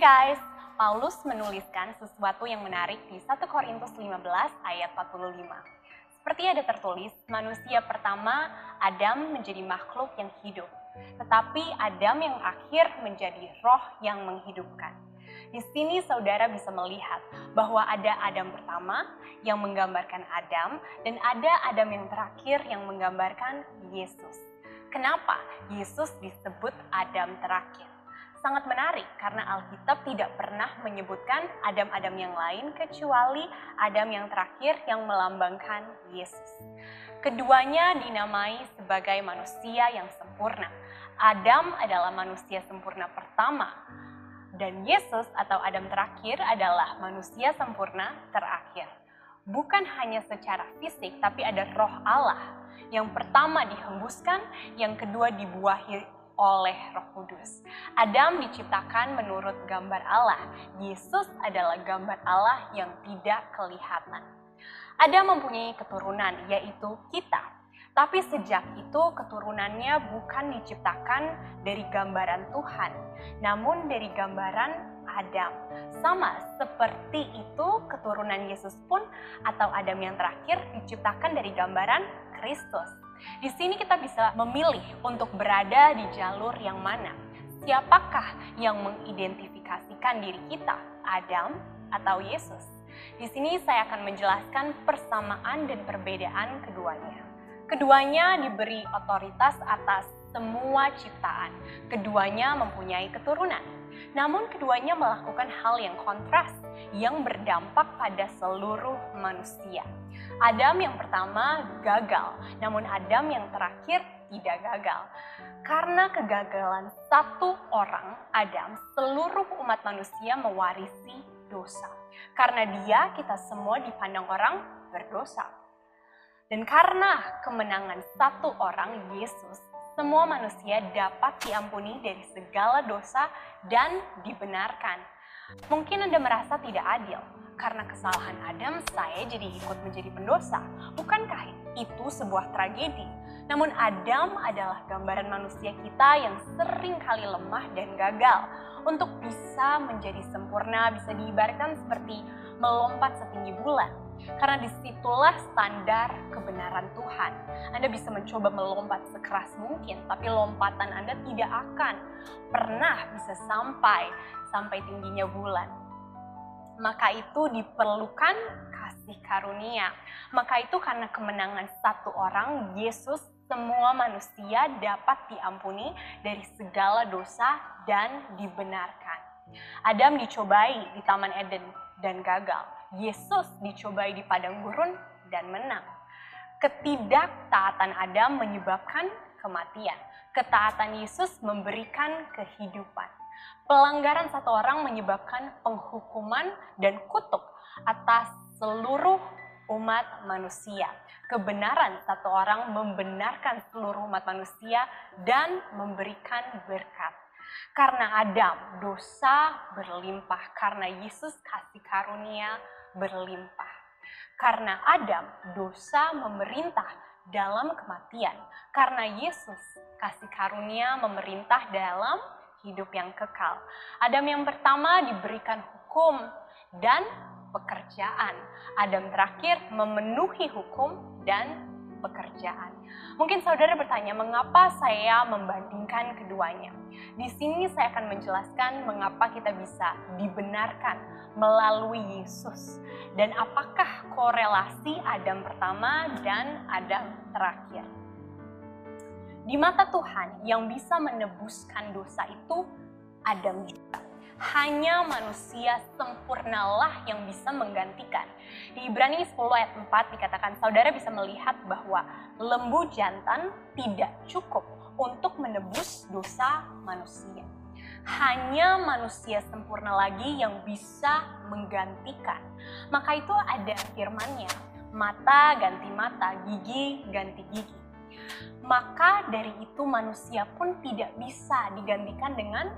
Guys, Paulus menuliskan sesuatu yang menarik di 1 Korintus 15 ayat 45. Seperti ada tertulis, manusia pertama Adam menjadi makhluk yang hidup, tetapi Adam yang akhir menjadi roh yang menghidupkan. Di sini saudara bisa melihat bahwa ada Adam pertama yang menggambarkan Adam dan ada Adam yang terakhir yang menggambarkan Yesus. Kenapa Yesus disebut Adam terakhir? Sangat menarik karena Alkitab tidak pernah menyebutkan Adam-Adam yang lain kecuali Adam yang terakhir yang melambangkan Yesus. Keduanya dinamai sebagai manusia yang sempurna. Adam adalah manusia sempurna pertama dan Yesus atau Adam terakhir adalah manusia sempurna terakhir. Bukan hanya secara fisik tapi ada roh Allah. Yang pertama dihembuskan, yang kedua dibuahi oleh Roh Kudus. Adam diciptakan menurut gambar Allah. Yesus adalah gambar Allah yang tidak kelihatan. Adam mempunyai keturunan, yaitu kita. Tapi sejak itu keturunannya bukan diciptakan dari gambaran Tuhan, namun dari gambaran Adam. Sama seperti itu keturunan Yesus pun atau Adam yang terakhir diciptakan dari gambaran Kristus. Di sini kita bisa memilih untuk berada di jalur yang mana. Siapakah yang mengidentifikasikan diri kita, Adam atau Yesus? Di sini saya akan menjelaskan persamaan dan perbedaan keduanya. Keduanya diberi otoritas atas semua ciptaan. Keduanya mempunyai keturunan. Namun keduanya melakukan hal yang kontras yang berdampak pada seluruh manusia. Adam yang pertama gagal, namun Adam yang terakhir tidak gagal. Karena kegagalan satu orang, Adam, seluruh umat manusia mewarisi dosa. Karena dia, kita semua dipandang orang berdosa. Dan karena kemenangan satu orang, Yesus, semua manusia dapat diampuni dari segala dosa dan dibenarkan. Mungkin Anda merasa tidak adil, karena kesalahan Adam saya jadi ikut menjadi pendosa. Bukankah itu sebuah tragedi? Namun Adam adalah gambaran manusia kita yang sering kali lemah dan gagal. Untuk bisa menjadi sempurna bisa diibaratkan seperti melompat setinggi bulan. Karena di situlah standar kebenaran Tuhan. Anda bisa mencoba melompat sekeras mungkin, tapi lompatan Anda tidak akan pernah bisa sampai sampai tingginya bulan maka itu diperlukan kasih karunia. Maka itu karena kemenangan satu orang, Yesus semua manusia dapat diampuni dari segala dosa dan dibenarkan. Adam dicobai di Taman Eden dan gagal. Yesus dicobai di padang gurun dan menang. Ketidaktaatan Adam menyebabkan kematian. Ketaatan Yesus memberikan kehidupan. Pelanggaran satu orang menyebabkan penghukuman dan kutuk atas seluruh umat manusia. Kebenaran satu orang membenarkan seluruh umat manusia dan memberikan berkat. Karena Adam, dosa berlimpah. Karena Yesus kasih karunia berlimpah. Karena Adam, dosa memerintah dalam kematian. Karena Yesus kasih karunia memerintah dalam hidup yang kekal. Adam yang pertama diberikan hukum dan pekerjaan. Adam terakhir memenuhi hukum dan pekerjaan. Mungkin saudara bertanya, mengapa saya membandingkan keduanya? Di sini saya akan menjelaskan mengapa kita bisa dibenarkan melalui Yesus dan apakah korelasi Adam pertama dan Adam terakhir. Di mata Tuhan yang bisa menebuskan dosa itu Adam juga. Hanya manusia sempurnalah yang bisa menggantikan. Di Ibrani 10 ayat 4 dikatakan, saudara bisa melihat bahwa lembu jantan tidak cukup untuk menebus dosa manusia. Hanya manusia sempurna lagi yang bisa menggantikan. Maka itu ada firmannya, mata ganti mata, gigi ganti gigi. Maka dari itu manusia pun tidak bisa digantikan dengan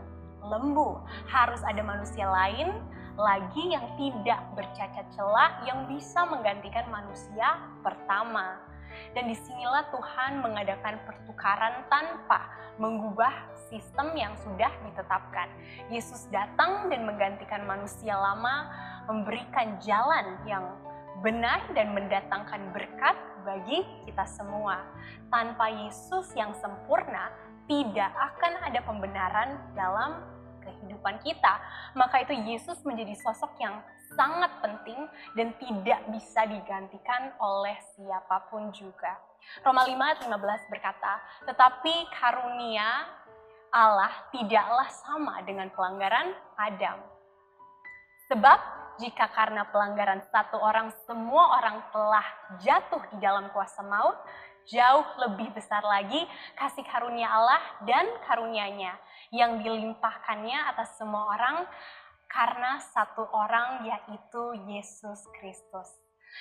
lembu. Harus ada manusia lain lagi yang tidak bercacat celah yang bisa menggantikan manusia pertama. Dan di sinilah Tuhan mengadakan pertukaran tanpa mengubah sistem yang sudah ditetapkan. Yesus datang dan menggantikan manusia lama, memberikan jalan yang benar dan mendatangkan berkat bagi kita semua. Tanpa Yesus yang sempurna, tidak akan ada pembenaran dalam kehidupan kita. Maka itu Yesus menjadi sosok yang sangat penting dan tidak bisa digantikan oleh siapa pun juga. Roma 5 ayat 15 berkata, tetapi karunia Allah tidaklah sama dengan pelanggaran Adam. Sebab jika karena pelanggaran satu orang semua orang telah jatuh di dalam kuasa maut, jauh lebih besar lagi kasih karunia Allah dan karunianya yang dilimpahkannya atas semua orang karena satu orang yaitu Yesus Kristus.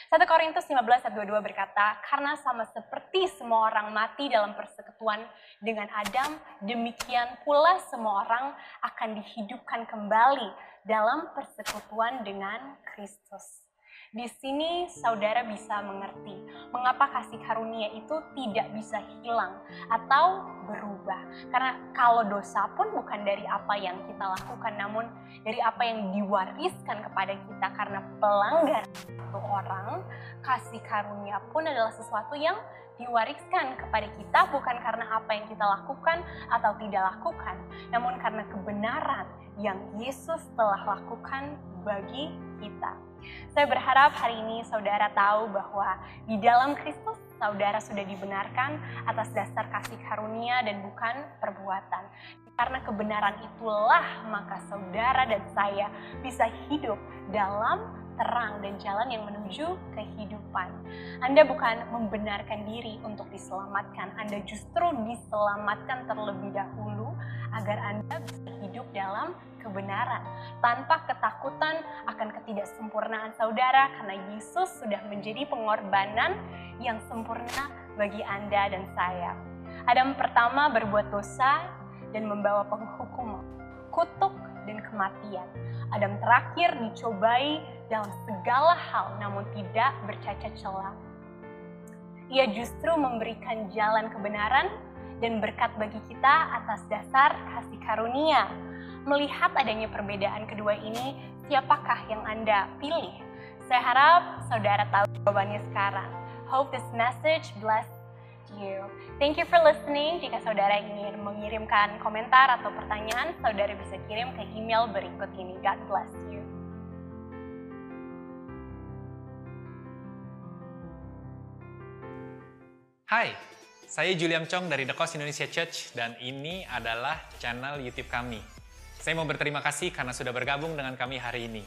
1 Korintus 15 ayat 22 berkata, karena sama seperti semua orang mati dalam persekutuan dengan Adam, demikian pula semua orang akan dihidupkan kembali dalam persekutuan dengan Kristus. Di sini saudara bisa mengerti mengapa kasih karunia itu tidak bisa hilang atau berubah. Karena kalau dosa pun bukan dari apa yang kita lakukan, namun dari apa yang diwariskan kepada kita karena pelanggar satu orang, kasih karunia pun adalah sesuatu yang diwariskan kepada kita bukan karena apa yang kita lakukan atau tidak lakukan, namun karena kebenaran yang Yesus telah lakukan bagi kita. Saya berharap hari ini saudara tahu bahwa di dalam Kristus saudara sudah dibenarkan atas dasar kasih karunia dan bukan perbuatan. Karena kebenaran itulah maka saudara dan saya bisa hidup dalam terang dan jalan yang menuju kehidupan. Anda bukan membenarkan diri untuk diselamatkan, Anda justru diselamatkan terlebih dahulu agar Anda bisa hidup dalam kebenaran tanpa ketakutan akan ketidaksempurnaan saudara karena Yesus sudah menjadi pengorbanan yang sempurna bagi Anda dan saya. Adam pertama berbuat dosa dan membawa penghukuman, kutuk dan kematian. Adam terakhir dicobai dalam segala hal namun tidak bercacat celah. Ia justru memberikan jalan kebenaran dan berkat bagi kita atas dasar kasih karunia. Melihat adanya perbedaan kedua ini, siapakah yang Anda pilih? Saya harap saudara tahu jawabannya sekarang. Hope this message bless you. Thank you for listening. Jika saudara ingin mengirimkan komentar atau pertanyaan, saudara bisa kirim ke email berikut ini. God bless you. Hai, saya Julian Chong dari The Coast Indonesia Church dan ini adalah channel YouTube kami. Saya mau berterima kasih karena sudah bergabung dengan kami hari ini.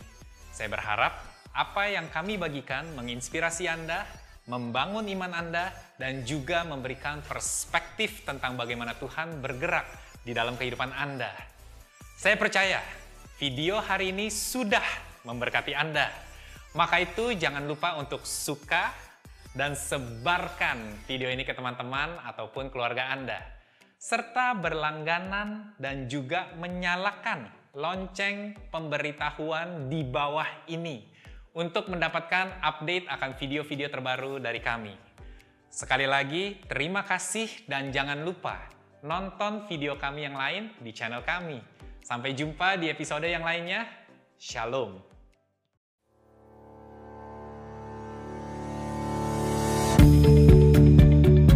Saya berharap apa yang kami bagikan menginspirasi Anda, membangun iman Anda, dan juga memberikan perspektif tentang bagaimana Tuhan bergerak di dalam kehidupan Anda. Saya percaya video hari ini sudah memberkati Anda. Maka itu jangan lupa untuk suka, dan sebarkan video ini ke teman-teman ataupun keluarga Anda. Serta berlangganan dan juga menyalakan lonceng pemberitahuan di bawah ini untuk mendapatkan update akan video-video terbaru dari kami. Sekali lagi, terima kasih dan jangan lupa nonton video kami yang lain di channel kami. Sampai jumpa di episode yang lainnya. Shalom.